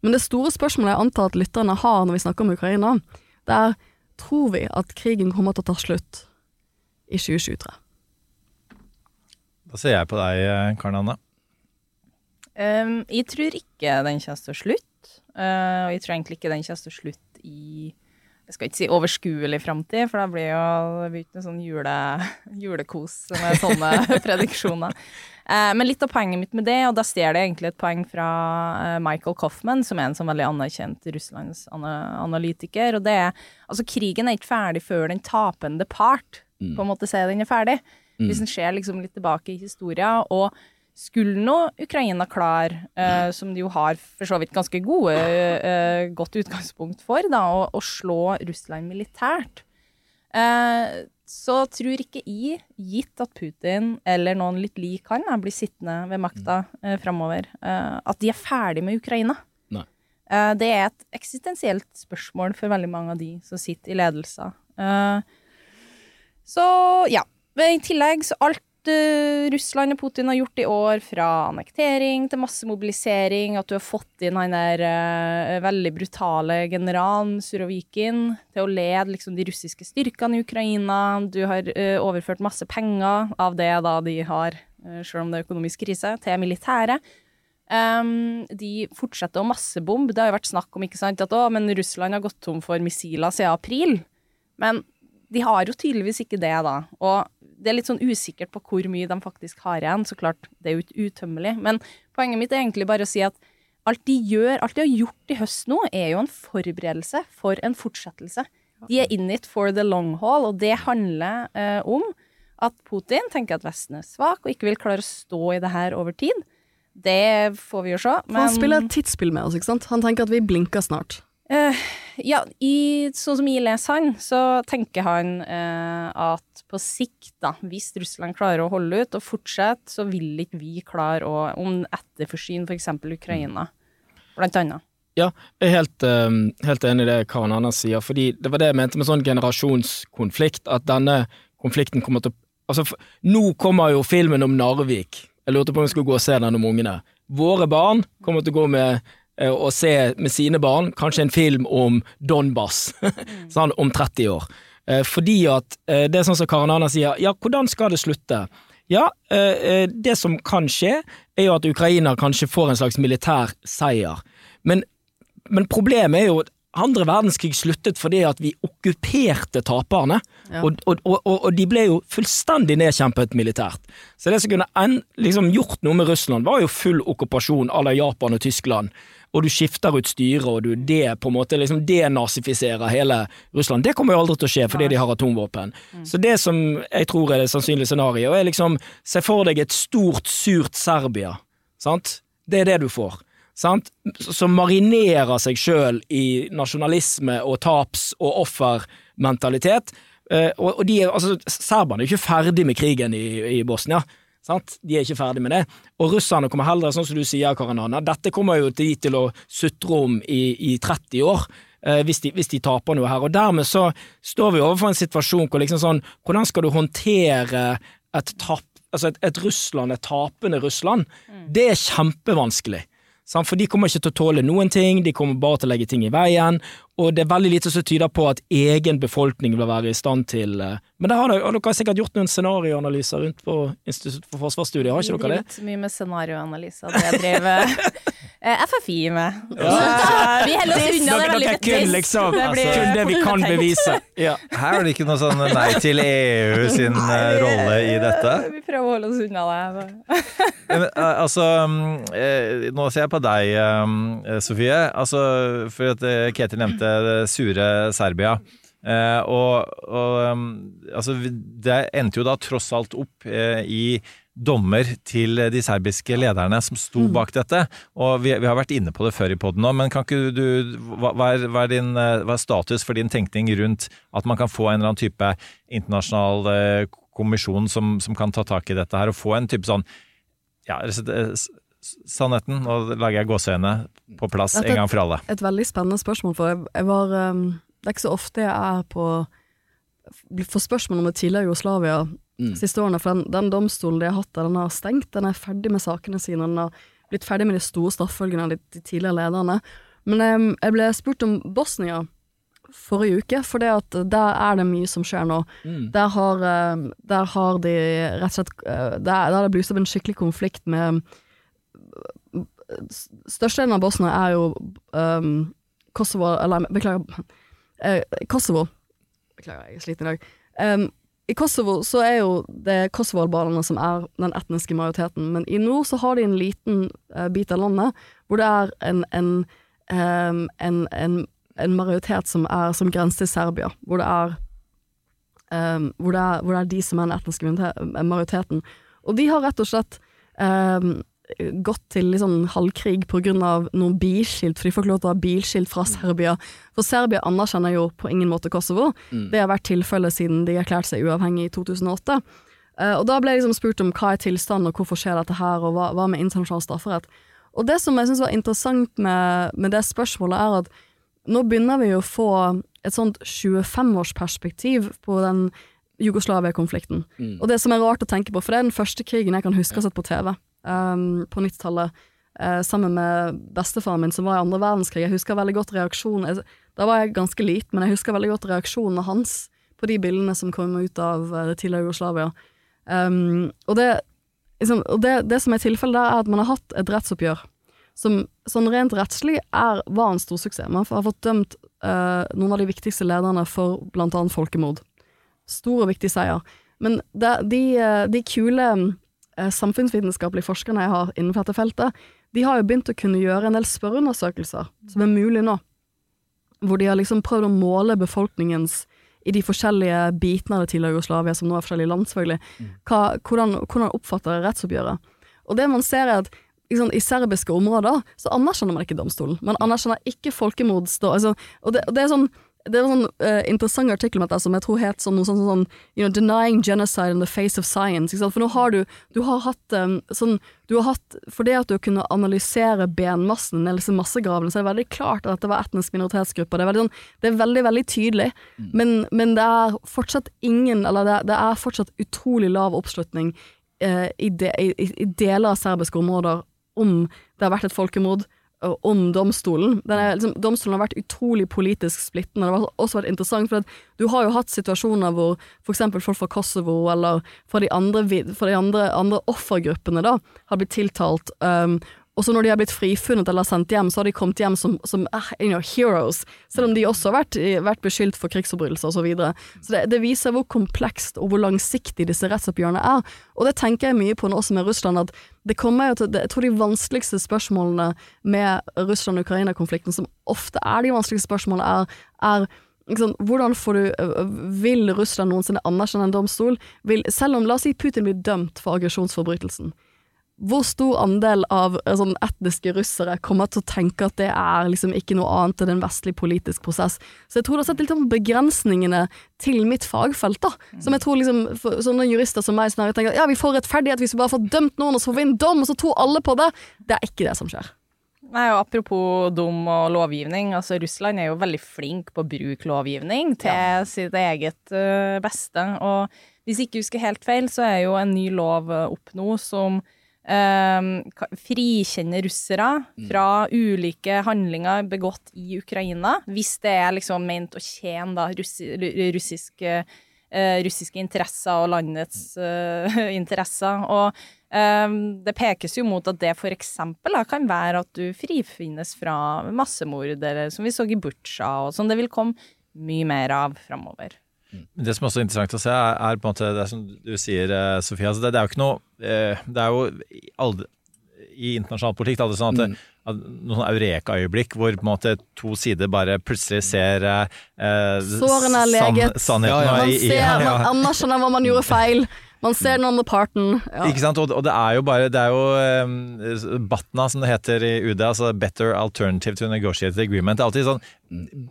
Men det store spørsmålet jeg antar at lytterne har når vi snakker om Ukraina, det er tror vi at krigen kommer til å ta slutt i 2023? Da ser jeg på deg, eh, Karen Anne. Um, jeg tror ikke den kommer til å slutte. Uh, og jeg tror egentlig ikke den kommer til å slutte i jeg skal ikke si overskuelig framtid, for da blir jo det ikke noe sånn jule, julekos med sånne prediksjoner. Eh, men litt av poenget mitt med det, og da stjeler det egentlig et poeng fra eh, Michael Coffman, som er en sånn veldig anerkjent Russlands analytiker, og det er altså krigen er ikke ferdig før den tapende part på en måte sier den er ferdig. Mm. Hvis en ser liksom litt tilbake i historien, og skulle nå Ukraina klar, eh, som de jo har for så vidt ganske gode, eh, godt utgangspunkt for, da, å, å slå Russland militært, eh, så tror ikke jeg, gitt at Putin eller noen litt lik han blir sittende ved makta eh, framover, eh, at de er ferdig med Ukraina. Nei. Eh, det er et eksistensielt spørsmål for veldig mange av de som sitter i ledelser. Eh, så ja. Men I tillegg så alt eh, Russland og Putin har gjort i år, fra annektering til massemobilisering, at du har fått inn han der uh, veldig brutale generalen Surovikin til å lede liksom, de russiske styrkene i Ukraina. Du har uh, overført masse penger av det da de har, uh, selv om det er økonomisk krise, til militæret. Um, de fortsetter å massebombe. Det har jo vært snakk om ikke sant, at å, men Russland har gått tom for missiler siden april. Men de har jo tydeligvis ikke det, da. Og det er litt sånn usikkert på hvor mye de faktisk har igjen. Så klart, det er jo ikke utømmelig. Men poenget mitt er egentlig bare å si at alt de gjør, alt de har gjort i høst nå, er jo en forberedelse for en fortsettelse. De er in it for the long haul, og det handler eh, om at Putin tenker at Vesten er svak og ikke vil klare å stå i det her over tid. Det får vi jo se. Men... Han spiller et tidsspill med oss, ikke sant? Han tenker at vi blinker snart. Eh, ja, i, sånn som jeg leser han, så tenker han eh, at på sikt, da, hvis Russland klarer å holde ut og fortsette, så vil ikke vi klare å om etterforsyne f.eks. Ukraina, blant annet. Ja, jeg er helt, eh, helt enig i det Karen Anders sier, fordi det var det jeg mente med sånn generasjonskonflikt, at denne konflikten kommer til å Altså, nå kommer jo filmen om Narvik. Jeg lurte på om vi skulle gå og se den om ungene. Våre barn kommer til å gå med og se med sine barn kanskje en film om Donbass sånn, om 30 år. Eh, fordi at eh, det er sånn som Karen Anna sier, ja, hvordan skal det slutte? Ja, eh, eh, det som kan skje, er jo at Ukraina kanskje får en slags militær seier. Men, men problemet er jo at andre verdenskrig sluttet fordi at vi okkuperte taperne, Ja. og, og, og, og de ble jo fullstendig nedkjempet militært. Så det som kunne en, liksom gjort noe med Russland, var jo full okkupasjon à la Japan og Tyskland. Og du skifter ut styret, og du det på en måte liksom denazifiserer hele Russland. Det kommer jo aldri til å skje fordi de har atomvåpen. Så det som jeg tror er det sannsynlige scenarioet, er liksom se for deg et stort, surt Serbia. Sant? Det er det du får. Sant? Som marinerer seg sjøl i nasjonalisme og taps- og offermentalitet. Eh, og, de altså, Serberne er ikke ferdig med krigen i, i Bosnia. Sant? De er ikke ferdig med det. Og russerne kommer heller, sånn som du sier, Karin dette kommer jo de til å sutre om i, i 30 år. eh, Hvis de, hvis de taper noe her. Og dermed så står vi overfor en situasjon hvor liksom sånn Hvordan skal du håndtere et tap, altså et, et Russland, et tapende Russland? Det er kjempevanskelig. Sant? For de kommer ikke til å tåle noen ting, de kommer bare til å legge ting i veien, og det er veldig lite som tyder på at egen befolkning vil være i stand til eh, Men det har dere, dere har sikkert gjort noen scenarioanalyser rundt på Institutt for forsvarsstudier, har ikke dere det? driver ikke mye med scenarioanalyser. Det drev eh, FFI med. Ja. Vi holder oss unna, det er veldig kun liksom Det blir- kun det vi kan bevise. Ja. Her er det ikke noe sånn nei til EU sin eh, rolle i dette. Vi prøver å holde oss unna det. Men, eh, altså, eh, nå ser jeg på deg, eh, Sofie. Altså, for at eh, Ketil nevnte det sure Serbia. Eh, og og um, altså, det endte jo da tross alt opp eh, i dommer til de serbiske lederne som sto bak dette. Og vi, vi har vært inne på det før i poden nå, men kan ikke du hva, hva, er, hva, er din, eh, hva er status for din tenkning rundt at man kan få en eller annen type internasjonal eh, kommisjon som, som kan ta tak i dette her, og få en type sånn ja, sannheten, nå lager jeg gåseøyne, på plass Dette- en gang for alle. Et veldig spennende spørsmål, for jeg, jeg var um, det er ikke så ofte jeg er på Får spørsmål om det tidligere Jugoslavia siste årene, for den, den domstolen de har hatt der, den har stengt. Den er ferdig med sakene sine, den har blitt ferdig med de store straffølgene av de, de tidligere lederne. Men um, jeg ble spurt om Bosnia forrige uke, for det at der er det mye som skjer nå. Der, har, der har de rett og slett eh, Der, der har det blusset opp en skikkelig konflikt med Størstedelen av Bosnia er jo um, Kosovo Eller, beklager eh, Kosovo. Beklager, jeg er sliten i dag. Um, I Kosovo så er jo det Kosovo-albanerne som er den etniske majoriteten, men i nord så har de en liten uh, bit av landet hvor det er en, en, um, en, en, en majoritet som, er, som grenser til Serbia, hvor det er Um, hvor, det er, hvor det er de som er den etniske majoriteten. Og de har rett og slett em, gått til liksom halvkrig av noen bilskilt, for de får ikke lov til å ha bilskilt fra Serbia. For Serbia anerkjenner jo på ingen måte Kosovo. Det har vært tilfellet siden de erklærte seg uavhengig i 2008. Uh, og da ble jeg liksom spurt om hva er tilstanden, og hvorfor skjer dette her, og hva, hva med internasjonal strafferett. Og det som jeg syns var interessant med, med det spørsmålet, er at nå begynner vi å få et sånt 25-årsperspektiv på den Jugoslavia-konflikten. Og det som er rart å tenke på, for det er den første krigen jeg kan huske å ha sett på TV um, på 90-tallet. Uh, sammen med bestefaren min som var i andre verdenskrig. Jeg husker veldig godt reaksjonen Da var jeg ganske liten, men jeg husker veldig godt reaksjonen hans på de bildene som kom ut av eh, det tidligere Jugoslavia. Um, og det, liksom, og det, det som er tilfellet der, er at man har hatt et rettsoppgjør som sånn rent rettslig er, var en stor suksess. Man har fått dømt uh, noen av de viktigste lederne for blant annet folkemord. Stor og viktig seier. Men det, de, eh, de kule eh, samfunnsvitenskapelige forskerne jeg har innenfor dette feltet, de har jo begynt å kunne gjøre en del spørreundersøkelser som er mulig nå. Hvor de har liksom prøvd å måle befolkningens i de forskjellige bitene av det tidligere Jugoslavia, som nå er forskjellige land, selvfølgelig, hva, hvordan, hvordan oppfatter rettsoppgjøret. Og det man ser er at liksom, i serbiske områder så anerkjenner man ikke domstolen. Man anerkjenner ikke folkemord. Altså, og, og det er sånn det er en sånn uh, interessant artikkel med dette som jeg tror het sånn, noe sånn, sånn you know, 'Denying genocide in the face of science'. For nå har du Du har hatt um, sånn Du har hatt For det at du kunne analysere benmassen eller disse massegravene, så er det veldig klart at dette var etnisk minoritetsgrupper. Det er veldig, sånn, det er veldig, veldig tydelig. Men, men det er fortsatt ingen Eller det, det er fortsatt utrolig lav oppslutning uh, i, de, i, i deler av serbiske områder om det har vært et folkemord, om domstolen. Er, liksom, domstolen har vært utrolig politisk splittende. Det har også vært interessant, for du har jo hatt situasjoner hvor f.eks. folk fra Kosovo eller fra de andre, andre, andre offergruppene har blitt tiltalt. Um, og så når de har blitt frifunnet eller sendt hjem, så har de kommet hjem som, som eh, you know, heroes, selv om de også har vært, vært beskyldt for krigsforbrytelser osv. Så, videre. så det, det viser hvor komplekst og hvor langsiktig disse rettsoppgjørene er. Og det tenker jeg mye på nå også med Russland, at det kommer jo til Jeg tror de vanskeligste spørsmålene med Russland-Ukraina-konflikten, som ofte er de vanskeligste spørsmålene, er, er ikke hvordan får du øh, Vil Russland noensinne anerkjenne en domstol? Vil, selv om la oss si Putin blir dømt for aggresjonsforbrytelsen. Hvor stor andel av øh, sånn etniske russere kommer til å tenke at det er liksom ikke noe annet enn en vestlig politisk prosess? Så jeg tror det har sett litt om begrensningene til mitt fagfelt, da. Som jeg tror liksom for, sånne jurister som meg snarere tenker ja, vi får rettferdighet hvis vi bare får dømt noen, og så får vi en dom, og så tror alle på det. Det er ikke det som skjer. Nei, og Apropos dom og lovgivning. altså Russland er jo veldig flink på å bruke lovgivning til sitt eget eh, beste. Og hvis ikke husker helt feil, så er jo en ny lov eh, opp nå som eh, ka- frikjenner russere fra ulike handlinger begått i Ukraina, hvis det er liksom ment å tjene da russi, russiske, eh, russiske interesser og landets uh, interesser. Og Um, det pekes jo mot at det eksempel kan være at du frifinnes fra massemord, eller som vi så i Butsja og sånn. Det vil komme mye mer av framover. Det som også er interessant å se, er, er på en måte det som du sier, eh, Sofie. Altså det, det er jo ikke noe eh, Det er jo aldri, i internasjonal politikk aldri sånn at, det, at noen sånn eureka-øyeblikk hvor på en måte to sider bare plutselig ser eh, Sårene er leget. sannheten. Man ja. i- i- ser, ja, ja. man anerkjenner hva man gjorde feil. Man ser den andre parten. Ja. Ikke sant? Og, det er jo bare Det er jo eh, BATNA, som det heter i UD, altså Better Alternative to Negotiated Agreement. Det er alltid sånn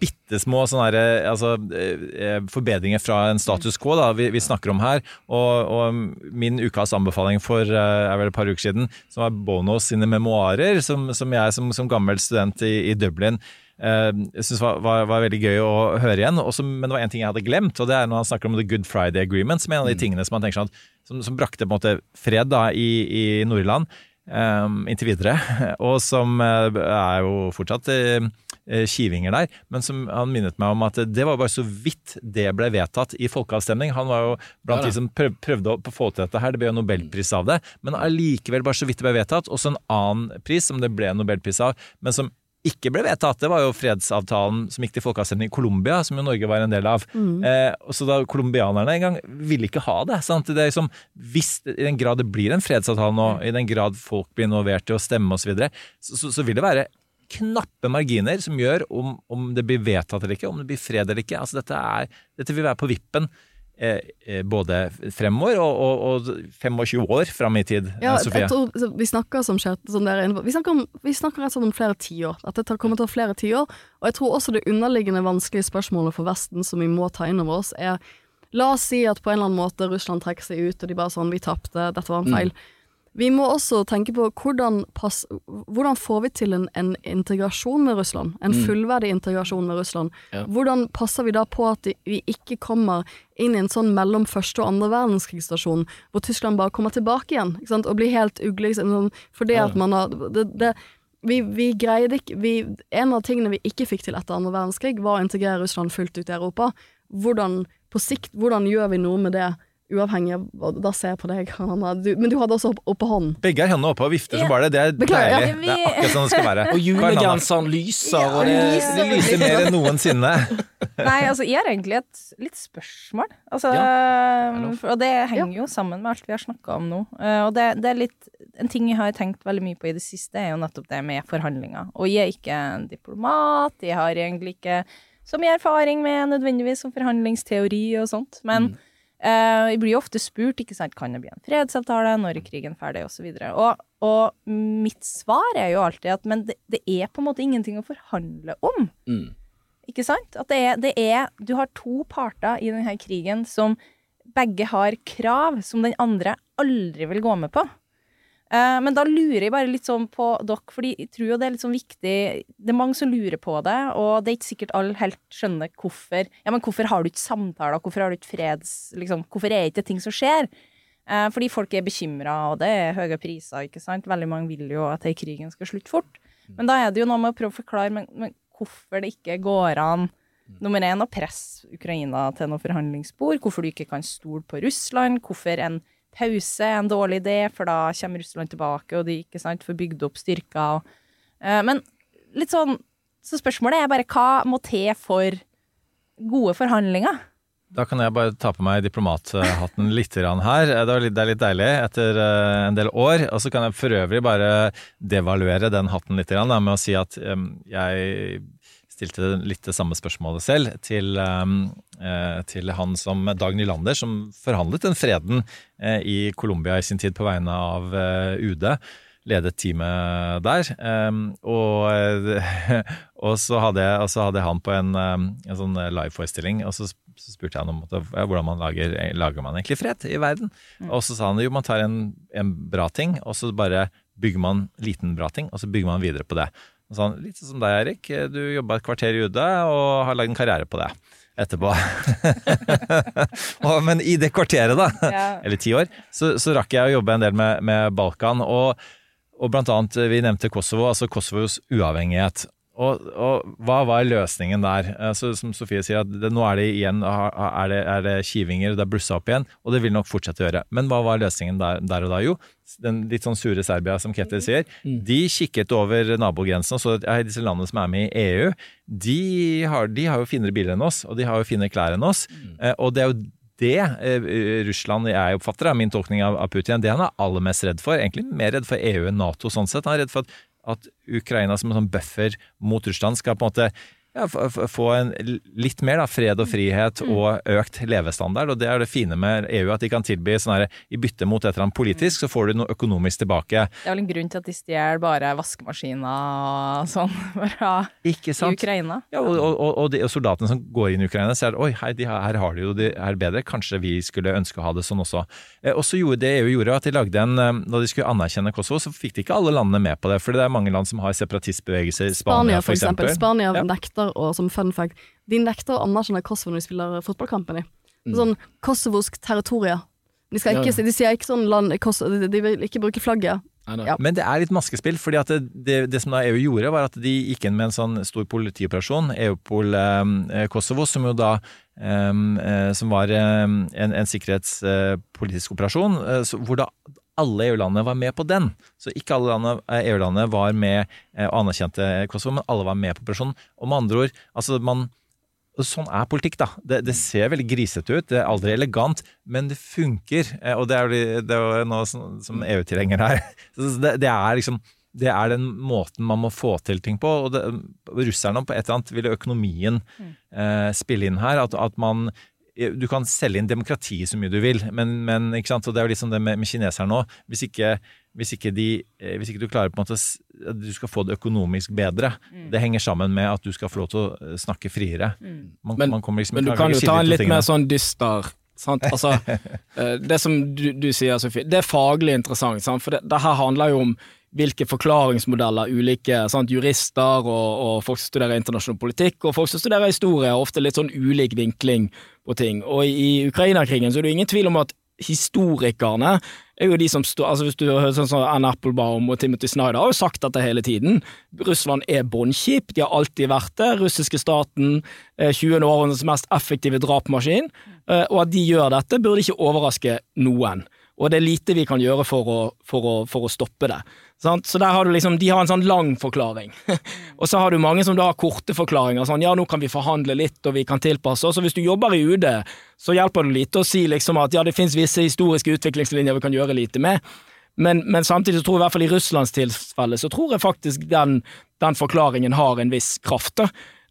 bitte små sånne altså, eh, forbedringer fra en status quo da, vi, vi snakker om her. Og, og min ukas anbefaling for eh, er vel et par uker siden, som var Bonos sine memoarer, som, som jeg som, som gammel student i, i Dublin eh, jeg synes var, var, var veldig gøy å høre igjen. Også, men det var en ting jeg hadde glemt, og det er når han snakker om The Good Friday Agreement, som er en av de tingene som sånn at, som, som brakte måte fred da i, i Nord-Irland. Um, inntil videre, og som uh, er jo fortsatt uh, kivinger der. Men som han minnet meg om at det var bare så vidt det ble vedtatt i folkeavstemning. Han var jo blant Ja de som prøv, prøvde å få til dette her, det ble jo nobelpris av det. Men allikevel bare så vidt det ble vedtatt. Også en annen pris som det ble nobelpris av, men som ikke ble vedtatt, det var jo fredsavtalen som gikk til folkeavstemning i Colombia, som jo Norge var en del av. Eh, så da Colombianerne en gang ville ikke ha det. sant? Det er liksom, hvis I den grad det blir en fredsavtale nå, i den grad folk blir involvert i å stemme osv., så, videre, så, så, så vil det være knappe marginer som gjør om, om det blir vedtatt eller ikke, om det blir fred eller ikke. Altså dette, er, dette vil være på vippen. Eh, eh, både fremover og, og, og 25 år fram i tid, Ja, eh, Sofie. jeg tror, vi snakker som skjer, som dere er inne på, vi snakker, om, vi snakker rett og slett om flere tiår. At det kommer til å ta flere tiår. Og jeg tror også det underliggende vanskelige spørsmålet for Vesten som vi må ta inn over oss, er La oss si at på en eller annen måte Russland trekker seg ut, og de bare sånn Vi tapte, dette var en feil. Vi må også tenke på hvordan, pass, hvordan får vi til en, en integrasjon med Russland? En fullverdig integrasjon med Russland. Ja. Hvordan passer vi da på at vi ikke kommer inn i en sånn mellom første og andre verdenskrigstasjon, hvor Tyskland bare kommer tilbake igjen ikke sant? og blir helt ugle, liksom, sånn, fordi at man har det, det, vi, vi greide ikke vi, En av tingene vi ikke fikk til etter andre verdenskrig, var å integrere Russland fullt ut i Europa. Hvordan, på sikt, hvordan gjør vi noe med det, uavhengig av hva, Da ser jeg på deg, Hanna. Du, men du hadde også opp, oppe hånden. Begge har hendene oppe og vifter som bare det. Det er Beklager, deilig. ja, vi- Det er akkurat sånn det skal være. Og er julegenseren lyser, og det, lyser. Det lyser mer enn noensinne. Nei, altså, jeg har egentlig et litt spørsmål. Altså, ja. for- og det henger jo sammen med alt vi har snakka om nå. Eh, Og det, det er litt En ting jeg har tenkt veldig mye på i det siste, er jo nettopp det med forhandlinger. Og jeg er ikke en diplomat, jeg har egentlig ikke så mye erfaring med nødvendigvis om forhandlingsteori og sånt. Men eh, jeg blir jo ofte spurt, ikke sant, kan det bli en fredsavtale, når er krigen ferdig, og så videre. Og, og mitt svar er jo alltid at men det, det er på en måte ingenting å forhandle om. Mm. Ikke sant? At det er, det er Du har to parter i denne krigen som begge har krav som den andre aldri vil gå med på. Eh, men da lurer jeg bare litt sånn på dere, fordi jeg tror jo det er litt sånn viktig. Det er mange som lurer på det, og det er ikke sikkert alle helt skjønner hvorfor. Ja, men hvorfor har du ikke samtaler, hvorfor har du ikke freds... Liksom, hvorfor er det ikke ting som skjer? Eh, fordi folk er bekymra, og det er høye priser, ikke sant. Veldig mange vil jo at den krigen skal slutte fort. Men da er det jo noe med å prøve å forklare men, men hvorfor det ikke går an. Nummer én å presse Ukraina til noe forhandlingsspor, hvorfor du ikke kan stole på Russland, hvorfor en pause er en dårlig idé, for da kommer Russland tilbake, og de ikke sant, får bygd opp styrker. Og, uh, men litt sånn Så spørsmålet er bare hva må til for gode forhandlinger? Da kan jeg bare ta på meg diplomathatten litt her. Det er litt, deilig etter eh, en del år. Og så kan jeg for øvrig bare devaluere den hatten litt med å si at eh, jeg stilte litt det samme spørsmålet selv til, eh, til han som Dag Nylander, som forhandlet den freden eh, i Colombia i sin tid på vegne av eh, UD. Ledet teamet der. Um, og, og, så hadde jeg, så hadde jeg han på en, um, en sånn liveforestilling, og så, så spurte jeg han om hvordan man lager, lager man egentlig fred i verden. Og så sa han jo man tar en, en bra ting, og så bare bygger man liten bra ting, og så bygger man videre på det. Og sånn, litt sånn som deg, Erik. Du jobba et kvarter i UD og har lagd en karriere på det etterpå. men i det kvarteret, da, Ja. eller ti år, så, så rakk jeg å jobbe en del med, med Balkan. Og, og blant annet, vi nevnte Kosovo, altså Kosovos uavhengighet. Og, og hva var løsningen der? Altså, som Sofie sier, at det, nå er det igjen er det, er det kivinger, det er blussa opp igjen, og det vil nok fortsette å gjøre. Men hva var løsningen der, der og da? Jo, den litt sånn sure Serbia, som Ketil sier, de kikket over nabogrensen og så at disse landene som er med i EU, de har, de har jo finere biler enn oss, og de har jo finere klær enn oss. Mm. og det er jo det eh, Russland jeg oppfatter det, min tolkning av, av Putin, det han er aller mest redd for, egentlig mer redd for EU enn Nato sånn sett. Han er redd for at, at Ukraina som en sånn buffer mot Russland skal på en måte ja, få en litt mer da, fred og frihet Mm. og økt levestandard. Og det er det fine med EU, at de kan tilby sånn her i bytte mot et eller annet politisk, så får du noe økonomisk tilbake. Det er vel en grunn til at de stjeler bare vaskemaskiner og sånn fra Ikke sant? Ukraina. Ja, og, og, og, og de og soldatene som går inn i Ukraina, ser at oi, hei, de, her, her har de jo det her bedre, kanskje vi skulle ønske å ha det sånn også. Eh, og så gjorde det EU gjorde, at de lagde en eh, Da de skulle anerkjenne Kosovo, så fikk de ikke alle landene med på det, for det er mange land som har separatistbevegelser. Spania, Spania, for eksempel. Spania Ja. nekter, og som fun fact, de nekter å anerkjenne Kosovo når de spiller fotballkampen i. Mm. Sånn kosovosk territorie. De, skal ikke, Ja. de sier ikke sånn land Kosovo, de, vil ikke bruke flagget. Ja. Men det er litt maskespill, fordi at det, det, det som da EU gjorde, var at de gikk inn med en sånn stor politioperasjon, Eupol eh, Kosovo, som jo da eh, eh, Som var eh, en, en sikkerhetspolitisk operasjon, eh, så, hvor da alle EU-landene var med på den. Så ikke alle eh, EU-landene var med eh, og anerkjente Kosovo, men alle var med på operasjonen. Og med andre ord, altså man Sånn er politikk, da. Det, det ser veldig grisete ut, det er aldri elegant, men det funker. Eh, Og det er jo noe som, som EU-tilhenger her. Så det, det er liksom det er den måten man må få til ting på. og det, Russerne på et eller annet ville økonomien eh, spille inn her. At, at man Du kan selge inn demokrati så mye du vil, men, men ikke sant? Og det er jo liksom det med, med kineserne nå. Hvis ikke, hvis, ikke de, eh, hvis ikke du klarer på en måte at du skal få det økonomisk bedre, Mm. det henger sammen med at du skal få lov til å eh, snakke friere. Man, Men, man kommer liksom men du kan jo ta en litt tingene. mer sånn dyster sant? Altså, eh, det som du, du sier, Sofie, det er faglig interessant. Sant? For det, det her handler jo om hvilke forklaringsmodeller ulike sant? jurister og, og folk som studerer internasjonal politikk, og folk som studerer historie, har ofte litt sånn ulik vinkling på ting. Og i Ukraina-krigen så er det jo ingen tvil om at historikerne er jo de som står altså Hvis du hører sånn som Anne Applebaum og Timothy Snyder har jo sagt dette hele tiden. Russland er båndkjip, de har alltid vært det. Russiske staten, eh, 20. århundrets mest effektive drapmaskin. eh, Og at de gjør dette, burde ikke overraske noen. Og det er lite vi kan gjøre for å, for å, for å stoppe det. Sant? Så der har du liksom, De har en sånn lang forklaring. og så har du mange som da har korte forklaringer. Sånn ja, nå kan vi forhandle litt, og vi kan tilpasse oss. Og hvis du jobber i UD, så hjelper det lite å si liksom at ja, det finnes visse historiske utviklingslinjer vi kan gjøre lite med. Men, men samtidig så tror jeg i hvert fall i Russlands tilfelle så tror jeg faktisk den, den forklaringen har en viss kraft. da.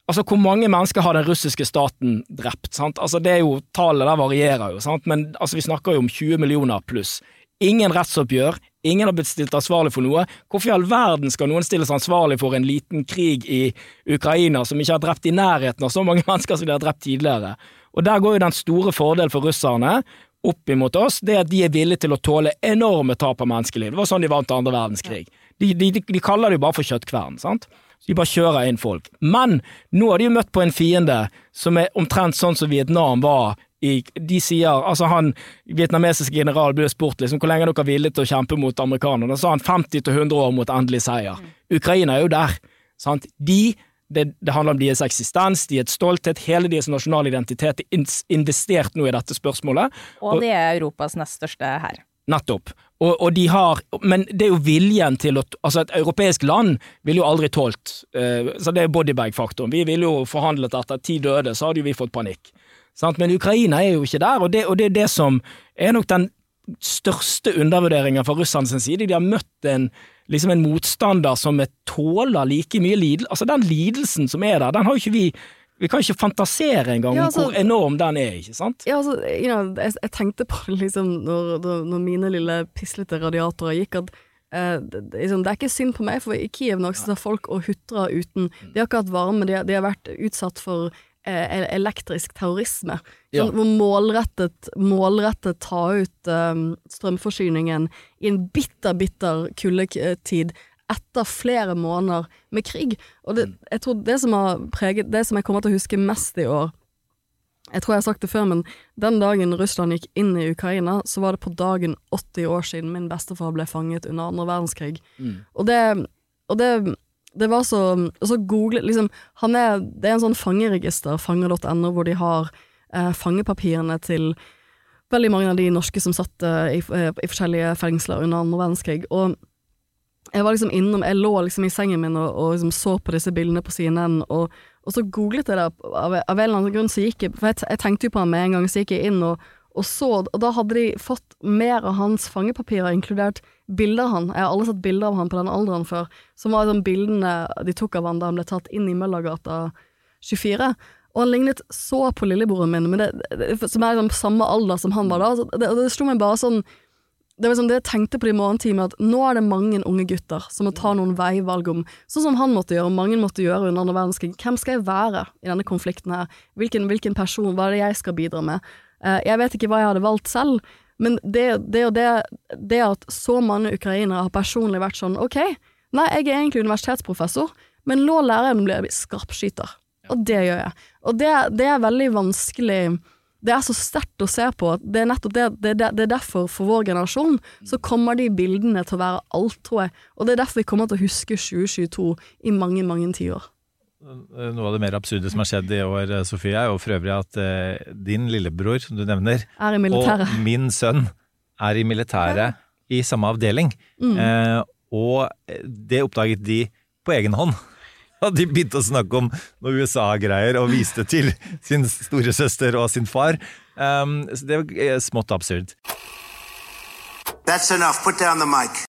Altså, Hvor mange mennesker har den russiske staten drept? sant? Altså, det er jo, Tallet der varierer jo, sant? men altså, vi snakker jo om 20 millioner pluss. Ingen rettsoppgjør, ingen har blitt stilt ansvarlig for noe. Hvorfor i all verden skal noen stilles ansvarlig for en liten krig i Ukraina som ikke har drept i nærheten av så mange mennesker som de har drept tidligere? Og Der går jo den store fordelen for russerne opp imot oss, det at de er villige til å tåle enorme tap av menneskeliv. Det var sånn de vant andre verdenskrig. De, de, de, de kaller det jo bare for kjøttkvern, sant? De bare kjører inn folk. Men nå har de jo møtt på en fiende som er omtrent sånn som Vietnam var i De sier Altså, han vietnamesiske general ble spurt liksom hvor lenge dere er villige til å kjempe mot amerikanerne. Da sa han 50-100 år mot endelig seier. Ukraina er jo der. Sant? De det, det handler om deres eksistens, deres stolthet, hele deres nasjonale identitet er investert nå i dette spørsmålet. Og de er Europas nest største her. Nettopp. Og, og de har Men det er jo viljen til å Altså, et europeisk land ville jo aldri tålt uh, Så det er bodybag-faktoren. Vi ville jo forhandlet etter ti døde, så hadde jo vi fått panikk. Sant? Men Ukraina er jo ikke der, og det, og det er det som er nok den største undervurderingen fra russerne sin side. De har møtt en, liksom en motstander som er- tåler like mye lidelse Altså, den lidelsen som er der, den har jo ikke vi Vi kan ikke fantasere engang Ja, om altså- hvor enorm den er, ikke sant? Ja, altså, you know, jeg, jeg tenkte på det liksom når, når mine lille pislete radiatorer gikk, at eh, det, liksom, det er ikke synd på meg, for i Kiev nå sitter folk og hutrer uten De har ikke hatt varme, de, har- de har vært utsatt for eh, elektrisk terrorisme. Ja. Sånn, hvor målrettet, målrettet ta ut eh, strømforsyningen i en bitter, bitter kuldetid etter flere måneder med krig. Og det, jeg tror det som har preget Det som jeg kommer til å huske mest i år, jeg tror jeg har sagt det før, men den dagen Russland gikk inn i Ukraina, så var det på dagen 80 år siden min bestefar ble fanget under andre verdenskrig. Og det, og det, det var så så google liksom, han er, Det er en sånn fangeregister, fanger.no, hvor de har eh, fangepapirene til veldig mange av de norske som satt eh, i, eh, i forskjellige fengsler under andre verdenskrig. Og jeg var liksom innom, jeg lå liksom i sengen min og, og liksom så på disse bildene på CNN, og, og så googlet jeg det, av, av en eller annen grunn så gikk jeg, for jeg, jeg tenkte jo på han med en gang, så gikk jeg inn og, og så, og da hadde de fått mer av hans fangepapirer, inkludert bilder av han. Jeg har aldri sett bilder av han på den alderen før, som var liksom bildene de tok av han da han ble tatt inn i Møllergata 24. Og han lignet så på lillebroren min, det, som er liksom samme alder som han var da. Det, Det, det slo meg bare sånn det var liksom det jeg tenkte på det i morgentimene, at nå er det mange unge gutter som må ta noen veivalg om, sånn som han måtte gjøre, og mange måtte gjøre under andre verdenskrig. Hvem skal jeg være i denne konflikten her? Hvilken, hvilken person, hva er det jeg skal bidra med? Uh, jeg vet ikke hva jeg hadde valgt selv, men det, det, og det, det at så mange ukrainere har personlig vært sånn, ok, nei, jeg er egentlig universitetsprofessor, men nå lærer jeg å bli skarpskyter. Og det gjør jeg. Og det, det er veldig vanskelig det er så sterkt å se på. Det er nettopp det, det, det, det er derfor, for vår generasjon, så kommer de bildene til å være alt, tror jeg. Og det er derfor vi kommer til å huske 2022 i mange, mange tiår. Noe av det mer absurde som har skjedd i år, Sofie, er jo for øvrig at eh, din lillebror, som du nevner, Er og min sønn er i militæret i samme avdeling. Mm. Eh, og det oppdaget de på egen hånd. De begynte å snakke om noe USA-greier og viste til sin storesøster og sin far. Um, så det var eh, smått absurd. That's enough. Put down the mic.